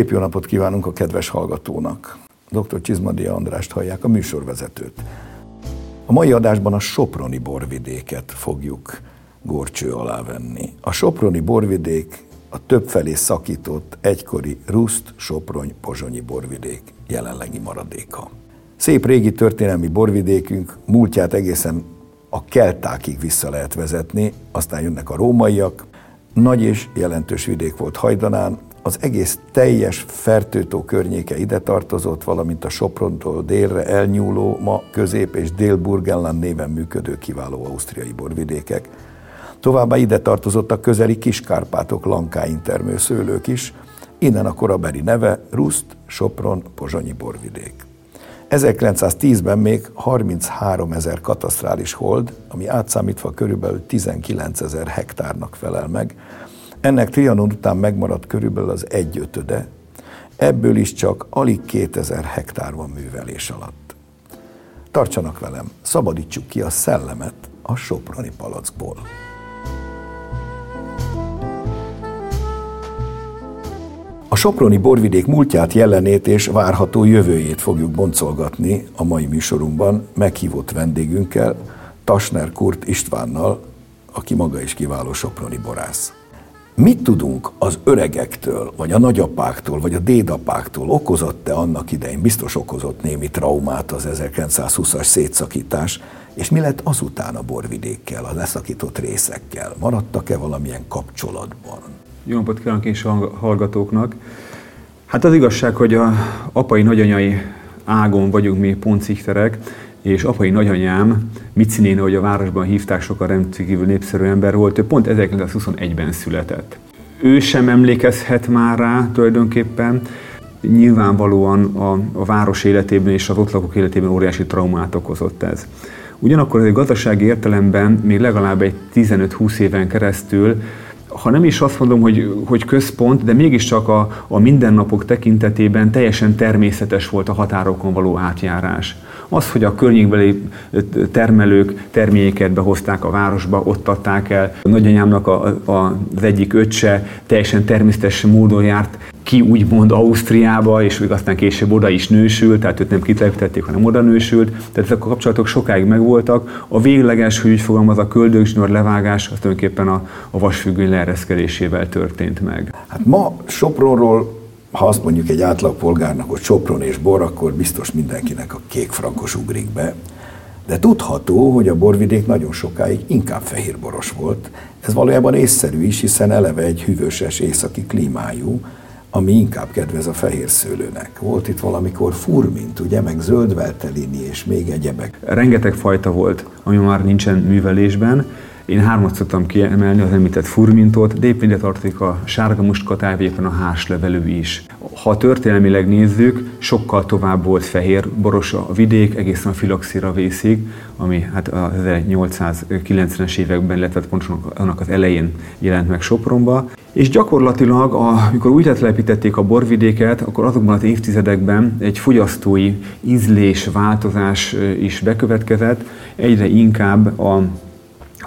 Szép jó napot kívánunk a kedves hallgatónak. Dr. Csizmadia Andrást hallják, a műsorvezetőt. A mai adásban a Soproni borvidéket fogjuk górcső alá venni. A Soproni borvidék a többfelé szakított egykori Ruszt, Soprony, Pozsonyi borvidék jelenlegi maradéka. Szép régi történelmi borvidékünk múltját egészen a keltákig vissza lehet vezetni, aztán jönnek a rómaiak. Nagy és jelentős vidék volt Hajdanán, az egész teljes Fertőtó környéke ide tartozott, valamint a Soprontól délre elnyúló, ma Közép- és Dél-Burgenland néven működő kiváló ausztriai borvidékek. Továbbá ide tartozottak közeli Kiskárpátok lankáin termőszőlők is, innen a korabeli neve Ruszt, Sopron, Pozsonyi borvidék. 1910-ben még 33 ezer katasztrális hold, ami átszámítva körülbelül 19 ezer hektárnak felel meg, ennek Trianon után megmaradt körülbelül az egyötöde, ebből is csak alig 2000 hektár van művelés alatt. Tartsanak velem, szabadítsuk ki a szellemet a Soproni palackból. A Soproni borvidék múltját, jelenét és várható jövőjét fogjuk boncolgatni a mai műsorunkban meghívott vendégünkkel, Tasner Kurt Istvánnal, aki maga is kiváló soproni borász. Mit tudunk az öregektől, vagy a nagyapáktól, vagy a dédapáktól? Okozott-e annak idején? Biztos okozott némi traumát az 1920-as szétszakítás, és mi lett azután a borvidékkel, a leszakított részekkel? Maradtak-e valamilyen kapcsolatban? Jó napot kívánok a hallgatóknak! Hát az igazság, hogy a apai nagyanyai ágon vagyunk mi poncikterek, és apai nagyanyám, Mici néni, hogy a városban hívták, sokan rendkívül népszerű ember volt, ő pont 1921-ben született. Ő sem emlékezhet már rá tulajdonképpen, nyilvánvalóan a, a város életében és az ott lakók életében óriási traumát okozott ez. Ugyanakkor egy gazdasági értelemben még legalább egy 15-20 éven keresztül ha nem is azt mondom, hogy, hogy központ, de mégiscsak a, a mindennapok tekintetében teljesen természetes volt a határokon való átjárás. Az, hogy a környékbeli termelők terméket behozták a városba, ott adták el. A nagyanyámnak a, a, az egyik öccse teljesen természetes módon járt ki úgymond Ausztriába, és még aztán később oda is nősült, tehát őt nem kitelepítették, hanem oda nősült. Tehát ezek a kapcsolatok sokáig megvoltak. A végleges, hogy úgy fogalmaz, a köldögzsinór levágás, az tulajdonképpen a, a vasfüggöny leereszkedésével történt meg. Hát ma Sopronról ha azt mondjuk egy átlagpolgárnak, hogy Sopron és bor, akkor biztos mindenkinek a kék frankos ugrik be. De tudható, hogy a borvidék nagyon sokáig inkább fehérboros volt. Ez valójában észszerű is, hiszen eleve egy hűvöses északi klímájú, ami inkább kedvez a fehér szőlőnek. Volt itt valamikor furmint, ugye, meg zöldveltelini és még egyebek. Rengeteg fajta volt, ami már nincsen művelésben, én hármat szoktam kiemelni, az említett furmintot, de éppen ide tartozik a sárga mustkatávy, éppen a háslevelű is. Ha történelmileg nézzük, sokkal tovább volt fehér boros a vidék, egészen a filoxira vészig, ami hát az 1890-es években, illetve pontosan annak az elején jelent meg Sopronba. És gyakorlatilag, amikor úgy telepítették a borvidéket, akkor azokban az évtizedekben egy fogyasztói ízlés változás is bekövetkezett, egyre inkább a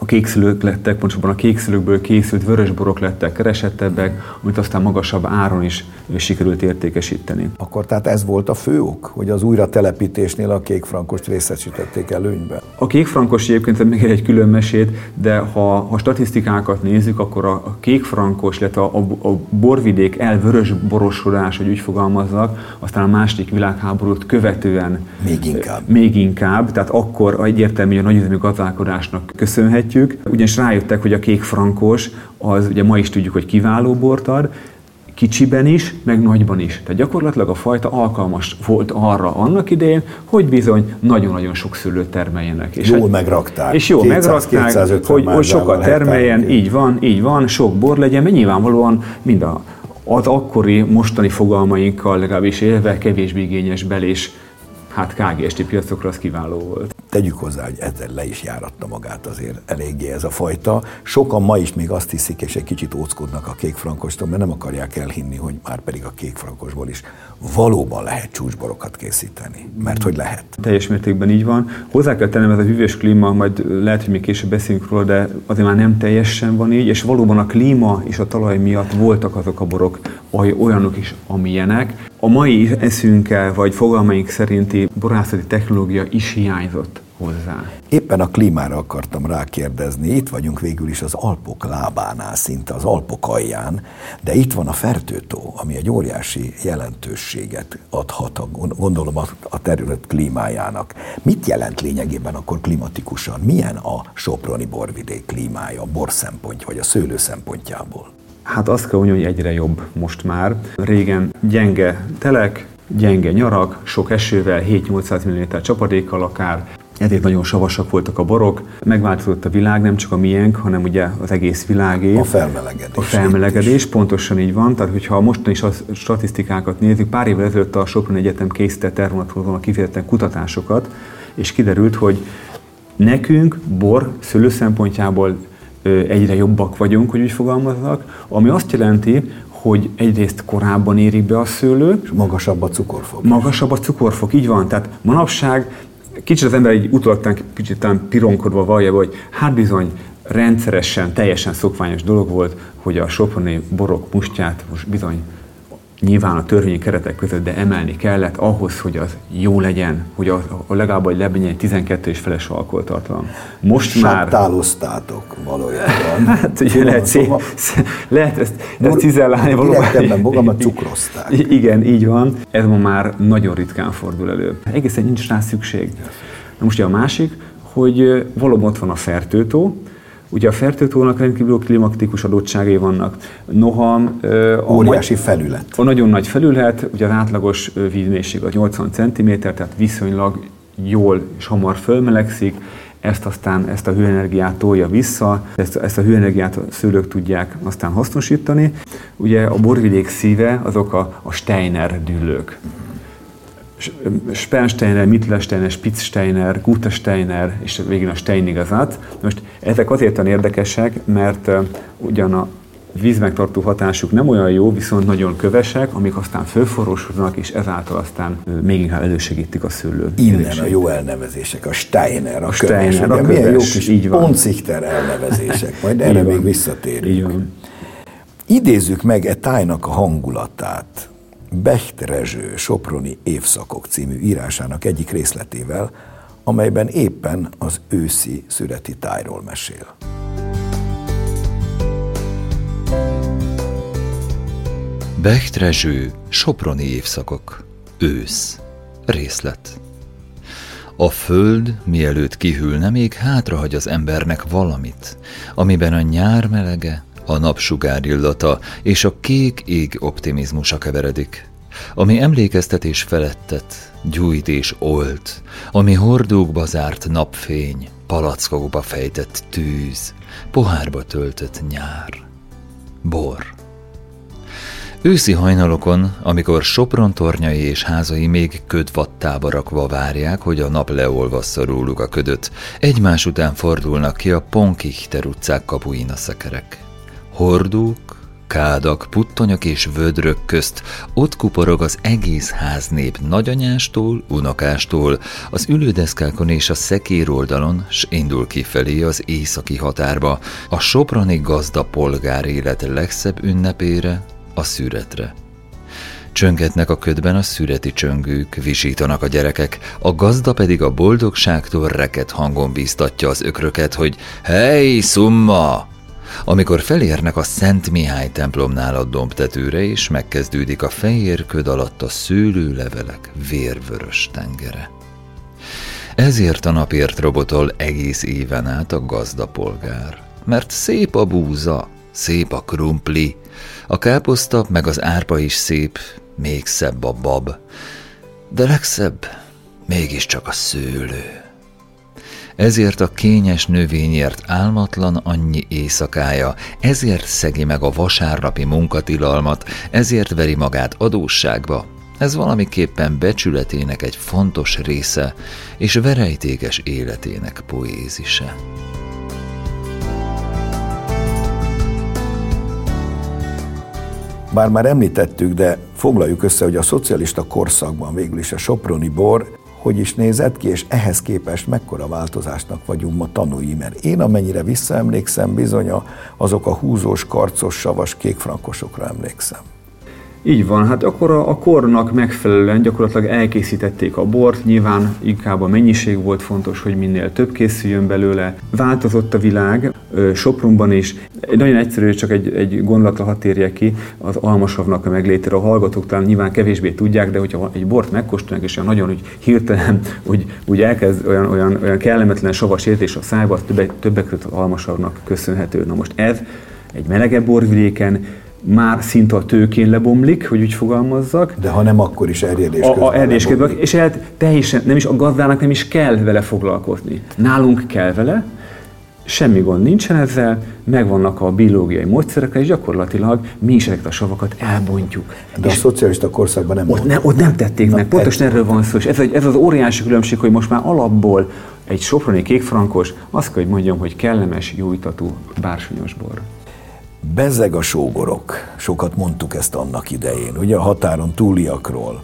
a kékszülők lettek, pontosabban a kékszülőkből készült vörösborok lettek keresettebbek, amit aztán magasabb áron is sikerült értékesíteni. Akkor tehát ez volt a fő ok, hogy az újra telepítésnél a kékfrankost részesítették előnybe? A kékfrankos egyébként még egy külön mesét, de ha, ha statisztikákat nézzük, akkor a, a kékfrankos, illetve a, a, a borvidék elvörös borosodás, hogy úgy fogalmazzak, aztán a második világháborút követően még inkább. Még inkább, tehát akkor egyértelmű a nagyüzemű gazdálkodásnak köszönhetjük, ugyanis rájöttek, hogy a kékfrankos az ugye ma is tudjuk, hogy kiváló bort ad, kicsiben is, meg nagyban is. Tehát gyakorlatilag a fajta alkalmas volt arra annak idején, hogy bizony nagyon-nagyon sok szőlőt termeljenek. És jól hát, megrakták. És jól 200, megrakták, hogy, hogy sokat termeljen, hektár. így van, így van, sok bor legyen, mert nyilvánvalóan mind a, az akkori, mostani fogalmainkkal legalábbis élve kevésbé igényes belés hát KGST piacokra az kiváló volt. Tegyük hozzá, hogy ezzel le is járatta magát azért eléggé ez a fajta. Sokan ma is még azt hiszik, és egy kicsit óckodnak a kékfrankostól, mert nem akarják elhinni, hogy már pedig a kékfrankosból is valóban lehet csúcsborokat készíteni. Mert hogy lehet. Teljes mértékben így van. Hozzá kell tennem, ez a hűvös klíma, majd lehet, hogy még később beszélünk róla, de azért már nem teljesen van így, és valóban a klíma és a talaj miatt voltak azok a borok olyanok is, amilyenek. A mai eszünkkel, vagy fogalmaink szerinti borászati technológia is hiányzott hozzá. Éppen a klímára akartam rákérdezni. Itt vagyunk végül is az Alpok lábánál, szinte az Alpok alján, de itt van a Fertőtó, ami egy óriási jelentőséget adhat, a, gondolom, a terület klímájának. Mit jelent lényegében akkor klimatikusan? Milyen a Soproni borvidék klímája, a bor szempontja, vagy a szőlő szempontjából? Hát azt kell mondani, hogy egyre jobb most már. Régen gyenge telek, gyenge nyarak, sok esővel, 7-800 mm csapadékkal akár, ezért nagyon savasak voltak a borok. Megváltozott a világ, nem csak a miénk, hanem ugye az egész világé. A felmelegedés. A felmelegedés, pontosan így van. Tehát, hogyha mostani is a statisztikákat nézzük, pár évvel ezelőtt a Sopron Egyetem készített erre vonatkozóan kifejezetten kutatásokat, és kiderült, hogy nekünk bor szőlő szempontjából egyre jobbak vagyunk, hogy úgy fogalmaznak, ami azt jelenti, hogy egyrészt korábban érik be a szőlő. És magasabb a cukorfok. Magasabb a cukorfok, így van. Tehát manapság kicsit az ember egy utólag kicsit talán pironkodva vallja, hogy hát bizony rendszeresen, teljesen szokványos dolog volt, hogy a soproni borok mustját most bizony nyilván a törvényi keretek között, de emelni kellett ahhoz, hogy az jó legyen, hogy a, a legalább egy lebegyen 12 és feles alkoholtartalom. Most már... Sattáloztátok valójában. hát ugye lehet, szé, lehet ezt, ezt cizellálni valóban. Direktebben magamat cukrozták. Igen, így van. Ez ma már nagyon ritkán fordul elő. Egészen nincs rá szükség. Na most a másik, hogy valóban ott van a fertőtó, Ugye a fertőtónak rendkívül klimatikus adottságai vannak. Noha... A Óriási felület. A nagyon nagy felület, ugye az átlagos vízmélység az 80 cm, tehát viszonylag jól és hamar fölmelegszik, ezt aztán ezt a hőenergiát tolja vissza, ezt, ezt a hőenergiát a szőlők tudják aztán hasznosítani. Ugye a borvidék szíve azok a, a Steiner dűlők. Spersteiner, Mittelsteiner, Spitzsteiner, Gutesteiner és végén a Steinigazat. Most ezek azért olyan érdekesek, mert ugyan a vízmegtartó hatásuk nem olyan jó, viszont nagyon kövesek, amik aztán fölforrósodnak, és ezáltal aztán még inkább elősegítik a szőlő. Innen a jó elnevezések, a Steiner, a, a Steiner, köves, a köves, milyen jó kis így van. Poncichter elnevezések, majd erre még visszatérünk. Így van. Idézzük meg e tájnak a hangulatát. Becht Rezső Soproni évszakok című írásának egyik részletével, amelyben éppen az őszi szüreti tájról mesél. Becht Rezső Soproni évszakok. Ősz. Részlet. A föld, mielőtt kihűlne, még hátrahagy az embernek valamit, amiben a nyár melege, a napsugár illata és a kék ég optimizmusa keveredik, ami emlékeztetés felettet, gyújt és olt, ami hordókba zárt napfény, palackokba fejtett tűz, pohárba töltött nyár, bor. Őszi hajnalokon, amikor Sopron tornyai és házai még ködvattába rakva várják, hogy a nap leolvassza róluk a ködöt, egymás után fordulnak ki a Ponkichter utcák kapuin szekerek. Hordók, kádak, puttonyok és vödrök közt ott kuporog az egész háznép nagyanyástól, unokástól, az ülődeszkákon és a szekér oldalon, s indul kifelé az északi határba, a soprani gazda polgár élet legszebb ünnepére, a szüretre. Csöngetnek a ködben a szüreti csöngők, visítanak a gyerekek, a gazda pedig a boldogságtól reket hangon bíztatja az ökröket, hogy hely, szumma! Amikor felérnek a Szent Mihály templomnál a dombtetőre, és megkezdődik a fehér köd alatt a szőlőlevelek vérvörös tengere. Ezért a napért robotol egész éven át a gazdapolgár. Mert szép a búza, szép a krumpli, a káposzta meg az árpa is szép, még szebb a bab, de legszebb mégiscsak a szőlő. Ezért a kényes növényért álmatlan annyi éjszakája, ezért szegi meg a vasárnapi munkatilalmat, ezért veri magát adósságba, Ez valamiképpen becsületének egy fontos része, és verejtékes életének poézise. Bár már említettük, de foglaljuk össze, hogy a szocialista korszakban végül is a soproni bor hogy is nézett ki, és ehhez képest mekkora változásnak vagyunk ma tanúi, mert én amennyire visszaemlékszem, bizony azok a húzós, karcos, savas, kékfrankosokra emlékszem. Így van, hát akkor a, a kornak megfelelően gyakorlatilag elkészítették a bort, nyilván inkább a mennyiség volt fontos, hogy minél több készüljön belőle. Változott a világ, Sopronban is. Nagyon egyszerű, csak egy, egy gondolatra hat ki az almasavnak a meglétére. A hallgatók talán nyilván kevésbé tudják, de hogyha egy bort megkóstolnak, és olyan nagyon úgy hirtelen úgy, úgy elkezd olyan, olyan, olyan kellemetlen savas értés a szájba, az többek, többek között az almasavnak köszönhető. Na most ez egy melegebb borvidéken már szinte a tőkén lebomlik, hogy úgy fogalmazzak. De ha nem, akkor is erjedés közben. A, erjedés közben, és el, teljesen, nem is a gazdának nem is kell vele foglalkozni. Nálunk kell vele, semmi gond nincsen ezzel, megvannak a biológiai módszerek, és gyakorlatilag mi is ezeket a savakat elbontjuk. De és a szocialista korszakban nem ott, ne, ott nem tették Na, meg, pontosan erről van szó, és ez, ez az óriási különbség, hogy most már alapból egy soproni kékfrankos, azt kell, hogy mondjam, hogy kellemes, jóitatú bársonyos bor. Bezeg a sógorok, sokat mondtuk ezt annak idején, ugye a határon túliakról.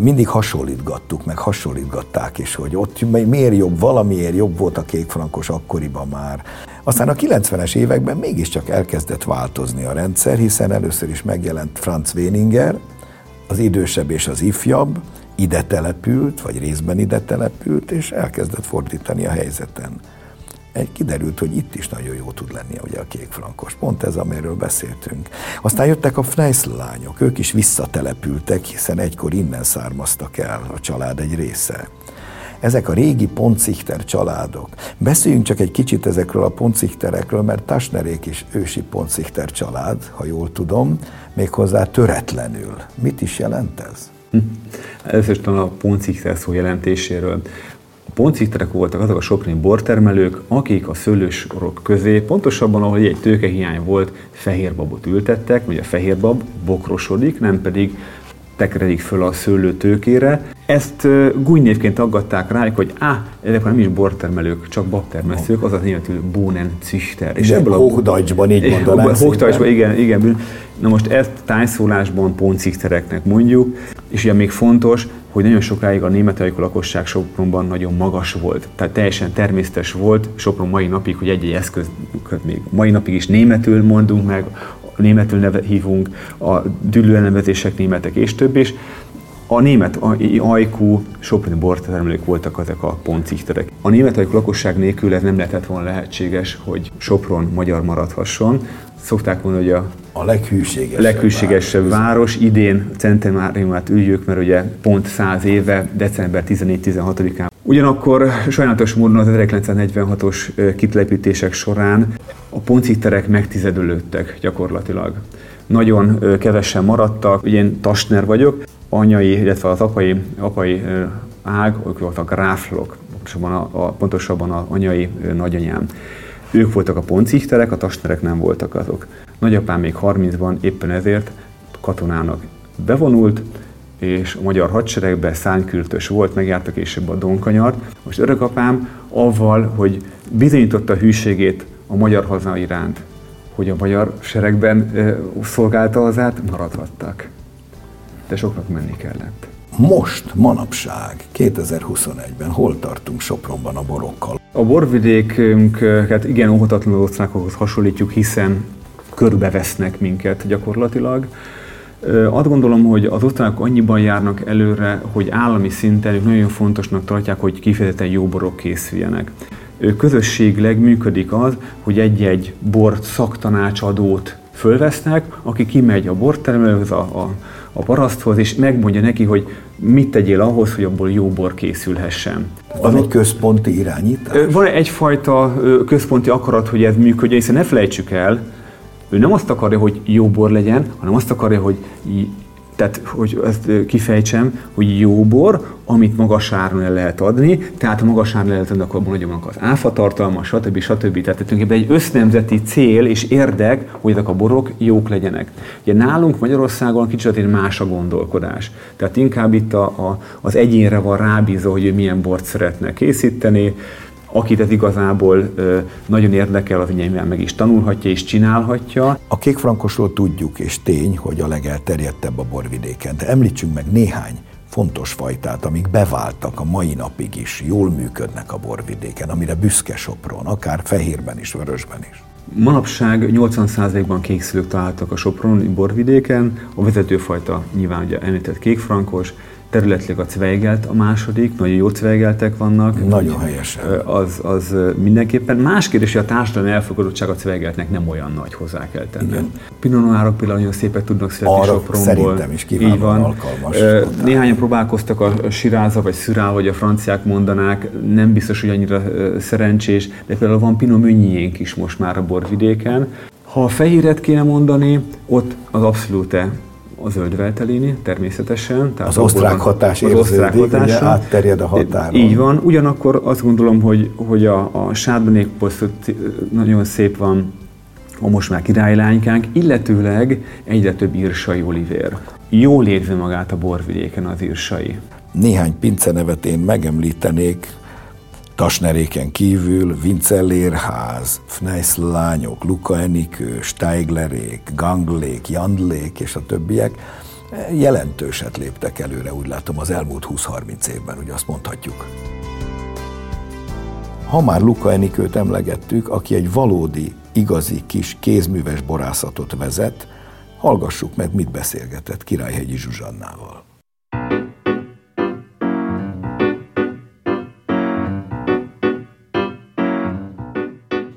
Mindig hasonlítgattuk, meg hasonlítgatták is, hogy ott miért jobb, valamiért jobb volt a kékfrankos akkoriban már. Aztán a 90-es években mégiscsak elkezdett változni a rendszer, hiszen először is megjelent Franz Weninger, az idősebb és az ifjabb, ide települt, vagy részben ide települt, és elkezdett fordítani a helyzeten egy, kiderült, hogy itt is nagyon jó tud lenni ugye a kék frankos. Pont ez, amiről beszéltünk. Aztán jöttek a Fneisl lányok, ők is visszatelepültek, hiszen egykor innen származtak el a család egy része. Ezek a régi Poncichter családok. Beszéljünk csak egy kicsit ezekről a Poncichterekről, mert Tasnerék is ősi Poncichter család, ha jól tudom, méghozzá töretlenül. Mit is jelent ez? Hm. Először a Poncichter szó jelentéséről poncitterek voltak azok a soproni bortermelők, akik a szőlősorok közé, pontosabban ahol egy tőkehiány volt, fehérbabot ültettek, ugye a fehérbab bokrosodik, nem pedig tekeredik föl a szőlő tőkére. Ezt gúnynévként aggatták rá, hogy á, ezek nem is bortermelők, csak babtermesztők, az az németül Bohnen Züchter. És ebből a Hochdeutschban így mondanám. Hochdeutschban, igen, igen. Na most ezt tájszólásban ponciktereknek mondjuk, és ugye még fontos, hogy nagyon sokáig a német lakosság Sopronban nagyon magas volt. Tehát teljesen természetes volt Sopron mai napig, hogy egy-egy eszköz még mai napig is németül mondunk meg, németül neve hívunk, a dűlő nevezések németek és több is. A német ajkú soproni bortermelők voltak ezek a poncikterek. A német ajkú lakosság nélkül ez nem lehetett volna lehetséges, hogy Sopron magyar maradhasson. Szokták mondani, hogy a a leghűségesebb, leghűségesebb város. város. Idén centenáriumát üljük, mert ugye pont 100 éve, december 14-16-án. Ugyanakkor sajnálatos módon az 1946-os kitelepítések során a ponciterek megtizedülődtek gyakorlatilag. Nagyon kevesen maradtak, ugye én Tasner vagyok, anyai, illetve az apai, apai ág, ők voltak gráflok, pontosabban a, a, pontosabban a anyai nagyanyám. Ők voltak a poncikterek, a tasnerek nem voltak azok. Nagyapám még 30-ban éppen ezért katonának bevonult, és a magyar hadseregben szánykürtös volt, megjárta később a Donkanyart. Most örökapám avval, hogy bizonyította a hűségét a magyar haza iránt, hogy a magyar seregben szolgálta hazát, maradhattak. De soknak menni kellett. Most, manapság, 2021-ben hol tartunk Sopronban a borokkal? A borvidékünket igen óhatatlanul osztrákokhoz hasonlítjuk, hiszen körbevesznek minket gyakorlatilag. Azt gondolom, hogy az osztrákok annyiban járnak előre, hogy állami szinten ők nagyon fontosnak tartják, hogy kifejezetten jó borok készüljenek. Közösségileg működik az, hogy egy-egy bort szaktanácsadót fölvesznek, aki kimegy a bortermelőhöz, a, a, a paraszthoz, és megmondja neki, hogy mit tegyél ahhoz, hogy abból jó bor készülhessen. Van egy központi irányítás? Van egyfajta központi akarat, hogy ez működjön, hiszen ne felejtsük el, ő nem azt akarja, hogy jó bor legyen, hanem azt akarja, hogy tehát hogy ezt kifejtsem, hogy jó bor, amit magas áron el lehet adni, tehát ha magas áron el lehet adni, akkor mondjam az áfa tartalma, stb. stb. Tehát tulajdonképpen egy össznemzeti cél és érdek, hogy ezek a borok jók legyenek. Ugye nálunk Magyarországon kicsit más a gondolkodás. Tehát inkább itt a, a, az egyénre van rábízva, hogy ő milyen bort szeretne készíteni, akit ez igazából nagyon érdekel, az nyilván meg is tanulhatja és csinálhatja. A kékfrankosról tudjuk, és tény, hogy a legelterjedtebb a borvidéken, de említsünk meg néhány fontos fajtát, amik beváltak a mai napig is, jól működnek a borvidéken, amire büszke Sopron, akár fehérben is, vörösben is. Manapság 80%-ban kékszülők találtak a Soproni borvidéken, a vezetőfajta nyilván ugye említett kékfrankos, területileg a Zweigelt a második, nagyon jó Zweigeltek vannak. Nagyon helyesen. Az, az mindenképpen. Más kérdés, hogy a társadalmi elfogadottság a Zweigeltnek nem olyan nagy, hozzá kell tennem. Igen. Pinot Noirok például nagyon szépet tudnak születni Arra Sopronból. szerintem is Így van. alkalmas. Néhányan próbálkoztak a Siráza vagy Szürál, vagy a franciák mondanák, nem biztos, hogy annyira szerencsés, de például van Pinot Meunierünk is most már a borvidéken. Ha a fehéret kéne mondani, ott az abszolút a zöld veltelini, természetesen. Tehát az osztrák hatás az osztrák hatása, átterjed a határon. Így van, ugyanakkor azt gondolom, hogy, hogy a, a sárdonékból nagyon szép van a most már királylánykánk, illetőleg egyre több írsai olivér. Jól érzi magát a borvidéken az írsai. Néhány pince nevet én megemlítenék, Tasneréken kívül Vincellérház, Fneisz lányok, Luka Enikő, Steiglerék, Ganglék, Jandlék és a többiek jelentőset léptek előre, úgy látom, az elmúlt 20-30 évben, ugye azt mondhatjuk. Ha már Luka Enikőt emlegettük, aki egy valódi, igazi kis kézműves borászatot vezet, hallgassuk meg, mit beszélgetett Királyhegyi Zsuzsannával.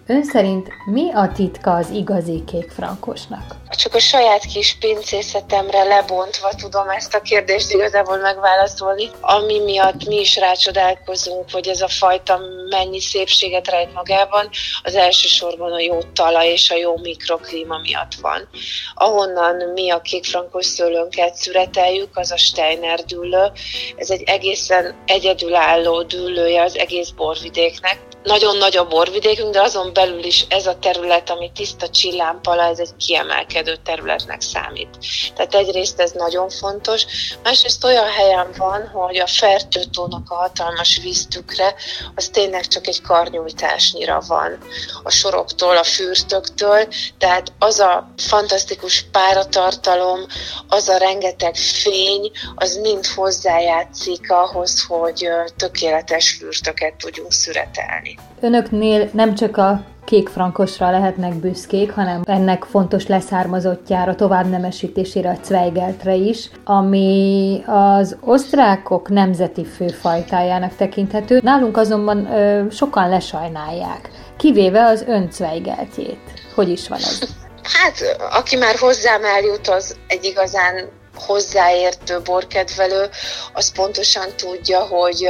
Ön szerint mi a titka az igazi kékfrankosnak? Csak a saját kis pincészetemre lebontva tudom ezt a kérdést igazából megválaszolni, ami miatt mi is rácsodálkozunk, hogy ez a fajta mennyi szépséget rejt magában, az elsősorban a jó talaj és a jó mikroklíma miatt van. Ahonnan mi a kékfrankos szőlőnket szüreteljük, az a Steiner dűlő. Ez egy egészen egyedülálló dűlője az egész borvidéknek, nagyon nagy a borvidékünk, de azon belül is ez a terület, ami tiszta csillámpala, ez egy kiemelkedő területnek számít. Tehát egyrészt ez nagyon fontos, másrészt olyan helyen van, hogy a fertőtónak a hatalmas víztükre, az tényleg csak egy karnyújtásnyira van a soroktól, a fürtöktől, tehát az a fantasztikus páratartalom, az a rengeteg fény, az mind hozzájátszik ahhoz, hogy tökéletes fürtöket tudjunk szüretelni csinálni. Önöknél nem csak a kék frankosra lehetnek büszkék, hanem ennek fontos leszármazottjára, továbbnemesítésére, a Zweigeltre is, ami az osztrákok nemzeti főfajtájának tekinthető. Nálunk azonban ö, sokan lesajnálják, kivéve az ön Zweigeltjét. Hogy is van ez? Hát, aki már hozzám eljut, az egy igazán hozzáértő borkedvelő, az pontosan tudja, hogy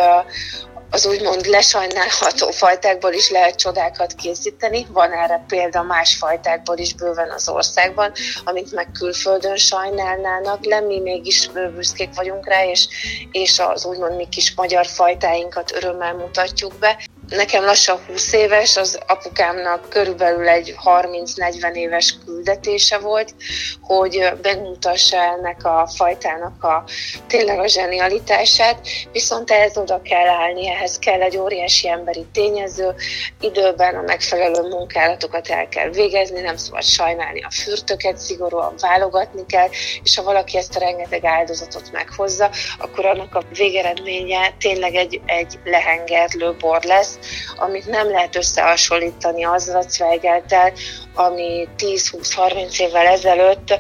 az úgymond lesajnálható fajtákból is lehet csodákat készíteni. Van erre példa más fajtákból is bőven az országban, amit meg külföldön sajnálnának le, mi mégis büszkék vagyunk rá, és, és az úgymond mi kis magyar fajtáinkat örömmel mutatjuk be. Nekem lassan 20 éves, az apukámnak körülbelül egy 30-40 éves küldetése volt, hogy bemutassa ennek a fajtának a tényleg a zsenialitását, viszont ehhez oda kell állni, ehhez kell egy óriási emberi tényező, időben a megfelelő munkálatokat el kell végezni, nem szabad sajnálni a fürtöket, szigorúan válogatni kell, és ha valaki ezt a rengeteg áldozatot meghozza, akkor annak a végeredménye tényleg egy, egy lehengerlő bor lesz, amit nem lehet összehasonlítani azzal a Zweigeltel, ami 10-20-30 évvel ezelőtt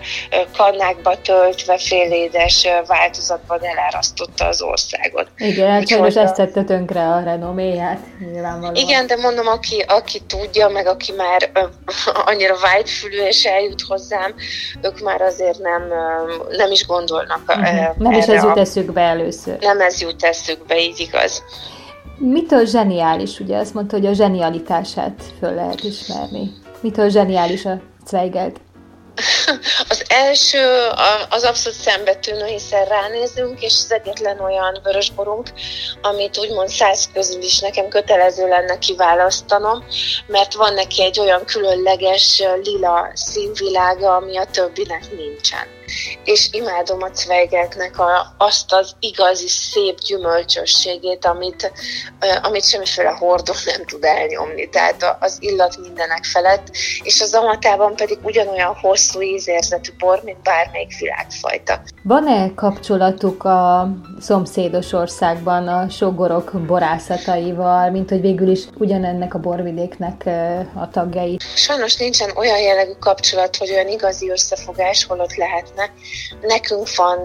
kannákba töltve félédes változatban elárasztotta az országot. Igen, sajnos ezt tette tönkre a renoméját, nyilvánvalóan. Igen, de mondom, aki, aki tudja, meg aki már annyira vágyfülű és eljut hozzám, ők már azért nem, nem is gondolnak uh-huh. Nem is ez jut eszükbe először. Nem ez jut eszükbe, így igaz. Mitől zseniális? Ugye azt mondta, hogy a zsenialitását föl lehet ismerni. Mitől zseniális a Zweigelt? Az első az abszolút szembetűnő, hiszen ránézünk, és az egyetlen olyan vörösborunk, amit úgymond száz közül is nekem kötelező lenne kiválasztanom, mert van neki egy olyan különleges lila színvilága, ami a többinek nincsen. És imádom a cvejgeknek a, azt az igazi szép gyümölcsösségét, amit, amit semmiféle hordó nem tud elnyomni, tehát az illat mindenek felett, és az amatában pedig ugyanolyan hosszú ízérzetű bor, mint bármelyik világfajta. Van-e kapcsolatuk a szomszédos országban a sogorok borászataival, mint hogy végül is ugyanennek a borvidéknek a tagjai? Sajnos nincsen olyan jellegű kapcsolat, hogy olyan igazi összefogás, hol ott lehetne. Nekünk van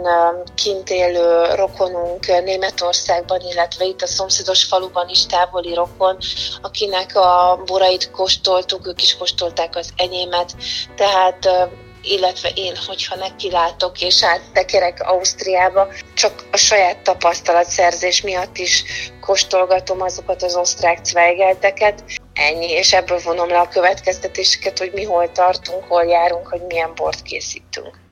kint élő rokonunk Németországban, illetve itt a szomszédos faluban is távoli rokon, akinek a borait kóstoltuk, ők is kóstolták az enyémet, tehát illetve én, hogyha nekilátok és áttekerek Ausztriába, csak a saját tapasztalatszerzés miatt is kóstolgatom azokat az osztrák cvejgelteket. Ennyi, és ebből vonom le a következtetéseket, hogy mi hol tartunk, hol járunk, hogy milyen bort készítünk.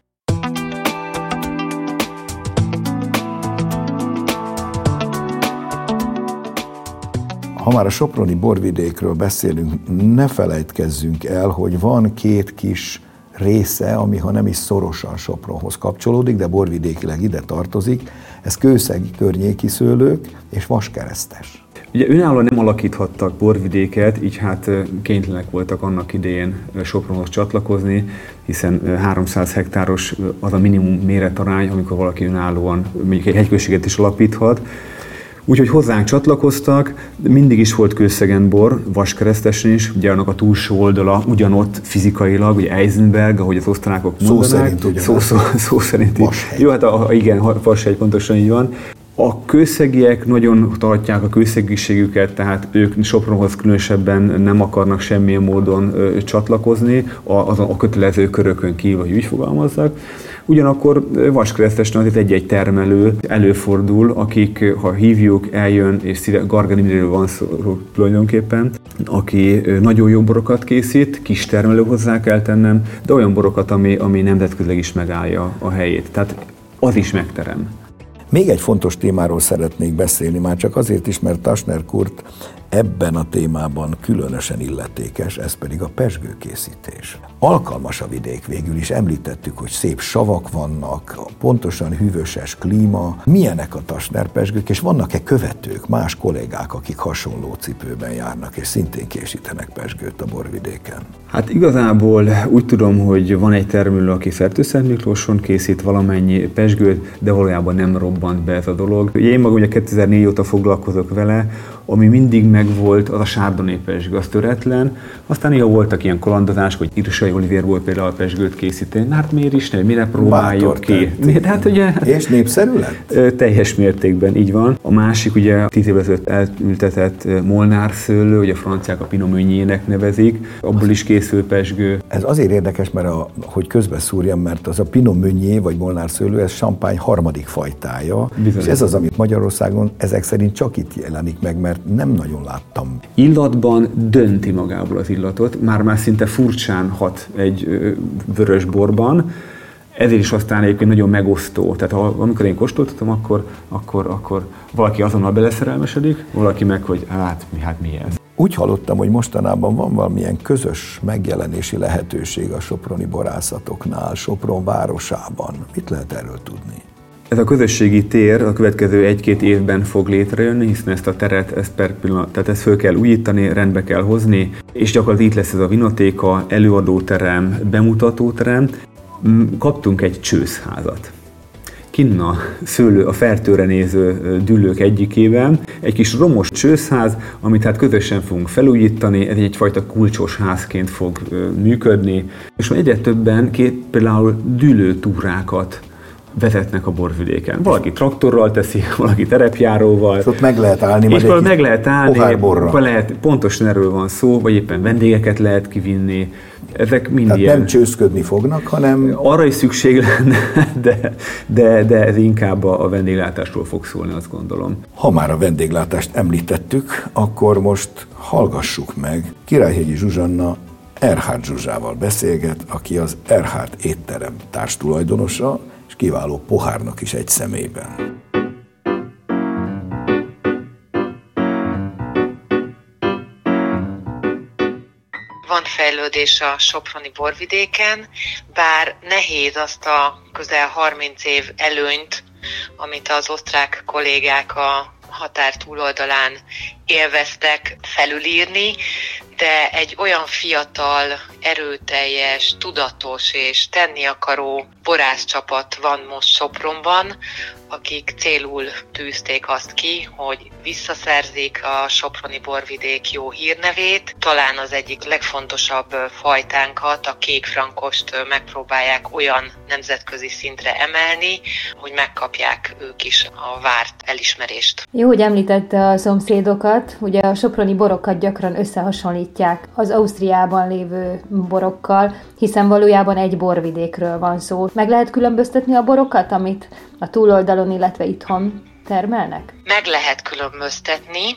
Ha már a Soproni borvidékről beszélünk, ne felejtkezzünk el, hogy van két kis része, ami ha nem is szorosan Sopronhoz kapcsolódik, de borvidékileg ide tartozik, ez kőszegi környéki szőlők és vaskeresztes. Ugye önállóan nem alakíthattak borvidéket, így hát kénytelenek voltak annak idején Sopronhoz csatlakozni, hiszen 300 hektáros az a minimum méretarány, amikor valaki önállóan mondjuk egy hegyközséget is alapíthat. Úgyhogy hozzánk csatlakoztak, mindig is volt kőszegen bor, vaskeresztesen is, ugye annak a túlsó oldala ugyanott fizikailag, ugye Eisenberg, ahogy az osztrákok mondanák. Szó szerint ugyanaz. Szó, szó, szó szerint. Jó, hát a, a, igen, Vashegy pontosan így van. A kőszegiek nagyon tartják a kőszegiségüket, tehát ők Sopronhoz különösebben nem akarnak semmilyen módon ö, csatlakozni, a, a, a kötelező körökön kívül, hogy úgy fogalmazzak. Ugyanakkor vaskeresztesen azért egy-egy termelő előfordul, akik, ha hívjuk, eljön, és Garganiniről van szó tulajdonképpen, aki nagyon jó borokat készít, kis termelő hozzá kell tennem, de olyan borokat, ami, ami nemzetközileg is megállja a helyét. Tehát az is megterem. Még egy fontos témáról szeretnék beszélni, már csak azért is, mert Tasner Kurt ebben a témában különösen illetékes, ez pedig a pesgőkészítés. Alkalmas a vidék végül is, említettük, hogy szép savak vannak, pontosan hűvöses klíma. Milyenek a Tasner pesgők, és vannak-e követők, más kollégák, akik hasonló cipőben járnak, és szintén készítenek pesgőt a borvidéken? Hát igazából úgy tudom, hogy van egy termelő, aki Fertőszent Miklóson készít valamennyi pesgőt, de valójában nem robbant be ez a dolog. Én magam ugye 2004 óta foglalkozok vele, ami mindig megvolt, az a sárdoné pesgő, az töretlen. Aztán néha voltak ilyen kalandozások, hogy Irsai Olivér volt például a pesgőt készíteni. Hát miért is ne, mire próbáljuk ki? Miért? Hát ugye, És népszerű lett? Teljes mértékben, így van. A másik ugye tíz évvel ezelőtt elültetett Molnár szőlő, ugye a franciák a Pinot nevezik, abból is készül pesgő. Ez azért érdekes, mert a, hogy közbeszúrjam, mert az a Pinot Meunier vagy Molnár szőlő, ez champagne harmadik fajtája, Bizony. és ez az, amit Magyarországon ezek szerint csak itt jelenik meg, mert nem nagyon láttam. Illatban dönti magából az illatot, már-már szinte furcsán hat egy vörös borban, ezért is aztán egyébként nagyon megosztó. Tehát ha, amikor én kóstoltatom, akkor, akkor, akkor valaki azonnal beleszerelmesedik, valaki meg, hogy hát mi, hát mi ez. Úgy hallottam, hogy mostanában van valamilyen közös megjelenési lehetőség a soproni borászatoknál, Sopron városában. Mit lehet erről tudni? Ez a közösségi tér a következő egy-két évben fog létrejönni, hiszen ezt a teret, ezt per pillanat, tehát ezt föl kell újítani, rendbe kell hozni, és gyakorlatilag itt lesz ez a vinotéka, előadóterem, bemutatóterem. Mm, kaptunk egy csőszházat. Kinna szőlő a fertőre néző dűlők egyikében, egy kis romos csőszház, amit hát közösen fogunk felújítani, ez egyfajta kulcsos házként fog működni, és egyre többen két például dűlőtúrákat vezetnek a borvidéken. Valaki traktorral teszi, valaki terepjáróval. És ott meg lehet állni. És meg lehet állni, lehet, pontosan erről van szó, vagy éppen vendégeket lehet kivinni. Ezek mind Tehát ilyen. nem csőszködni fognak, hanem... Arra is szükség lenne, de, de, de ez inkább a vendéglátásról fog szólni, azt gondolom. Ha már a vendéglátást említettük, akkor most hallgassuk meg Királyhegyi Zsuzsanna Erhard Zsuzsával beszélget, aki az Erhard étterem társtulajdonosa, és kiváló pohárnak is egy szemében. van fejlődés a Soproni borvidéken, bár nehéz azt a közel 30 év előnyt, amit az osztrák kollégák a határ túloldalán élveztek felülírni, de egy olyan fiatal, erőteljes, tudatos és tenni akaró borászcsapat van most Sopronban, akik célul tűzték azt ki, hogy visszaszerzik a Soproni borvidék jó hírnevét. Talán az egyik legfontosabb fajtánkat, a kék frankost megpróbálják olyan nemzetközi szintre emelni, hogy megkapják ők is a várt elismerést. Jó, hogy említette a szomszédokat. Ugye a soproni borokat gyakran összehasonlítják az Ausztriában lévő borokkal, hiszen valójában egy borvidékről van szó. Meg lehet különböztetni a borokat, amit a túloldalon, illetve itthon termelnek? Meg lehet különböztetni,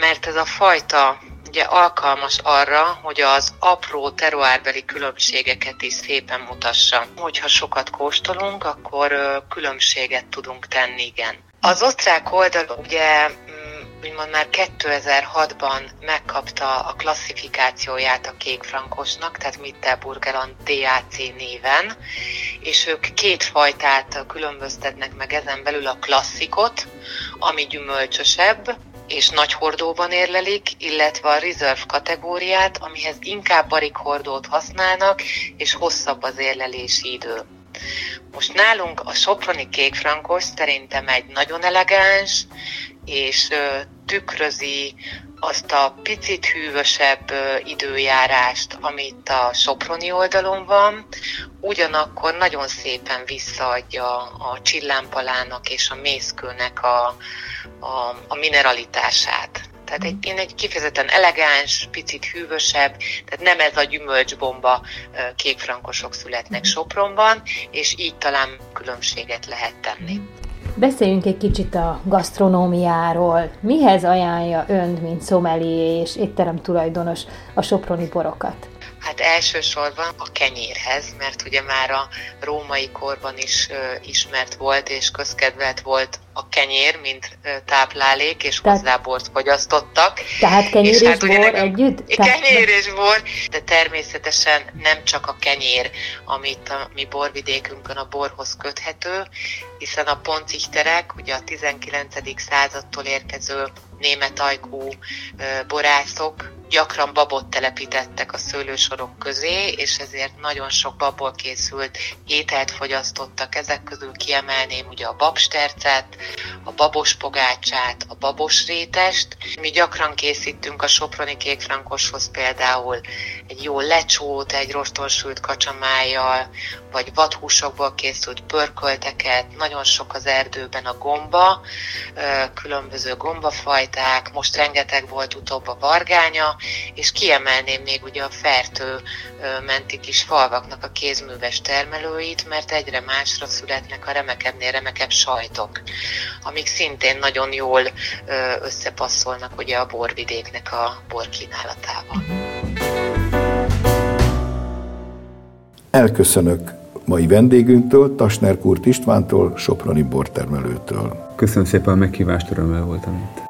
mert ez a fajta ugye alkalmas arra, hogy az apró teruárbeli különbségeket is szépen mutassa. Hogyha sokat kóstolunk, akkor különbséget tudunk tenni, igen. Az osztrák oldal ugye úgymond már 2006-ban megkapta a klasszifikációját a kék frankosnak, tehát Mittelburgeland DAC néven, és ők két fajtát különböztetnek meg ezen belül a klasszikot, ami gyümölcsösebb, és nagy hordóban érlelik, illetve a reserve kategóriát, amihez inkább hordót használnak, és hosszabb az érlelési idő. Most nálunk a Soproni kékfrankos szerintem egy nagyon elegáns, és tükrözi azt a picit hűvösebb időjárást, amit a Soproni oldalon van, ugyanakkor nagyon szépen visszaadja a csillámpalának és a mészkőnek a, a, a mineralitását. Tehát egy, én egy kifejezetten elegáns, picit hűvösebb, tehát nem ez a gyümölcsbomba kékfrankosok születnek Sopronban, és így talán különbséget lehet tenni. Beszéljünk egy kicsit a gasztronómiáról. Mihez ajánlja ön, mint szomeli és étterem tulajdonos a soproni borokat? Hát elsősorban a kenyérhez, mert ugye már a római korban is ö, ismert volt és közkedvelt volt a kenyér, mint táplálék, és Tehát... hozzá bort fogyasztottak. Tehát kenyér és, és hát, bor nekem, együtt? Kenyér és bor, de természetesen nem csak a kenyér, amit a mi borvidékünkön a borhoz köthető, hiszen a poncihterek, ugye a 19. századtól érkező német ajkú borászok gyakran babot telepítettek a szőlősorok közé, és ezért nagyon sok babból készült ételt fogyasztottak. Ezek közül kiemelném ugye a babstercet, a babos pogácsát, a babos rétest. Mi gyakran készítünk a soproni kékfrankoshoz például egy jó lecsót, egy rostonsült kacsamájjal, vagy vadhúsokból készült pörkölteket, nagyon sok az erdőben a gomba, különböző gombafajták, most rengeteg volt utóbb a vargánya, és kiemelném még ugye a fertő menti kis falvaknak a kézműves termelőit, mert egyre másra születnek a remekebbnél remekebb sajtok, amik szintén nagyon jól összepasszolnak ugye a borvidéknek a borkínálatával. Elköszönök mai vendégünktől, Tasner Kurt Istvántól, Soproni bortermelőtől. Köszönöm szépen a meghívást, örömmel voltam itt.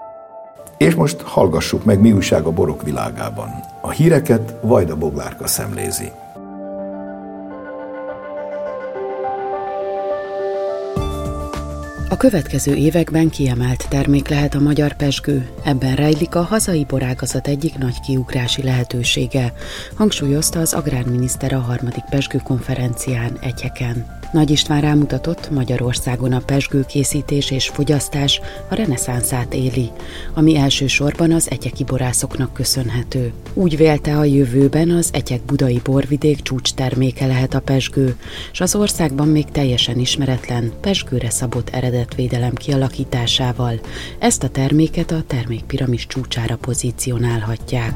És most hallgassuk meg, mi újság a borok világában. A híreket Vajda Boglárka szemlézi. A következő években kiemelt termék lehet a magyar pesgő, ebben rejlik a hazai borágazat egyik nagy kiugrási lehetősége, hangsúlyozta az agrárminiszter a harmadik pesgő konferencián egyeken. Nagy István rámutatott, Magyarországon a pesgőkészítés és fogyasztás a reneszánszát éli, ami elsősorban az etyeki borászoknak köszönhető. Úgy vélte a jövőben az etyek budai borvidék csúcs terméke lehet a pesgő, és az országban még teljesen ismeretlen pesgőre szabott eredetvédelem kialakításával ezt a terméket a termékpiramis csúcsára pozícionálhatják.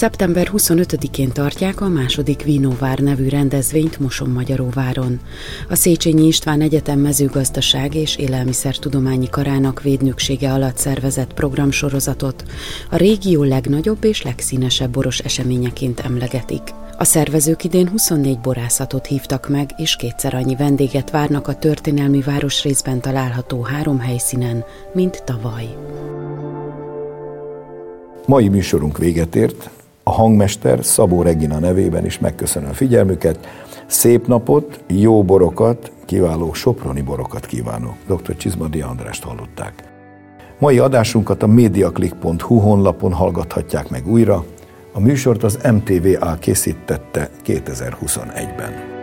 Szeptember 25-én tartják a második Vinovár nevű rendezvényt Moson-Magyaróváron. A Széchenyi István Egyetem mezőgazdaság és élelmiszertudományi karának védnöksége alatt szervezett programsorozatot a régió legnagyobb és legszínesebb boros eseményeként emlegetik. A szervezők idén 24 borászatot hívtak meg, és kétszer annyi vendéget várnak a történelmi városrészben található három helyszínen, mint tavaly. Mai műsorunk véget ért, a hangmester Szabó Regina nevében is megköszönöm a figyelmüket. Szép napot, jó borokat, kiváló soproni borokat kívánok. Dr. Csizmadi Andrást hallották. Mai adásunkat a mediaclick.hu honlapon hallgathatják meg újra. A műsort az MTVA készítette 2021-ben.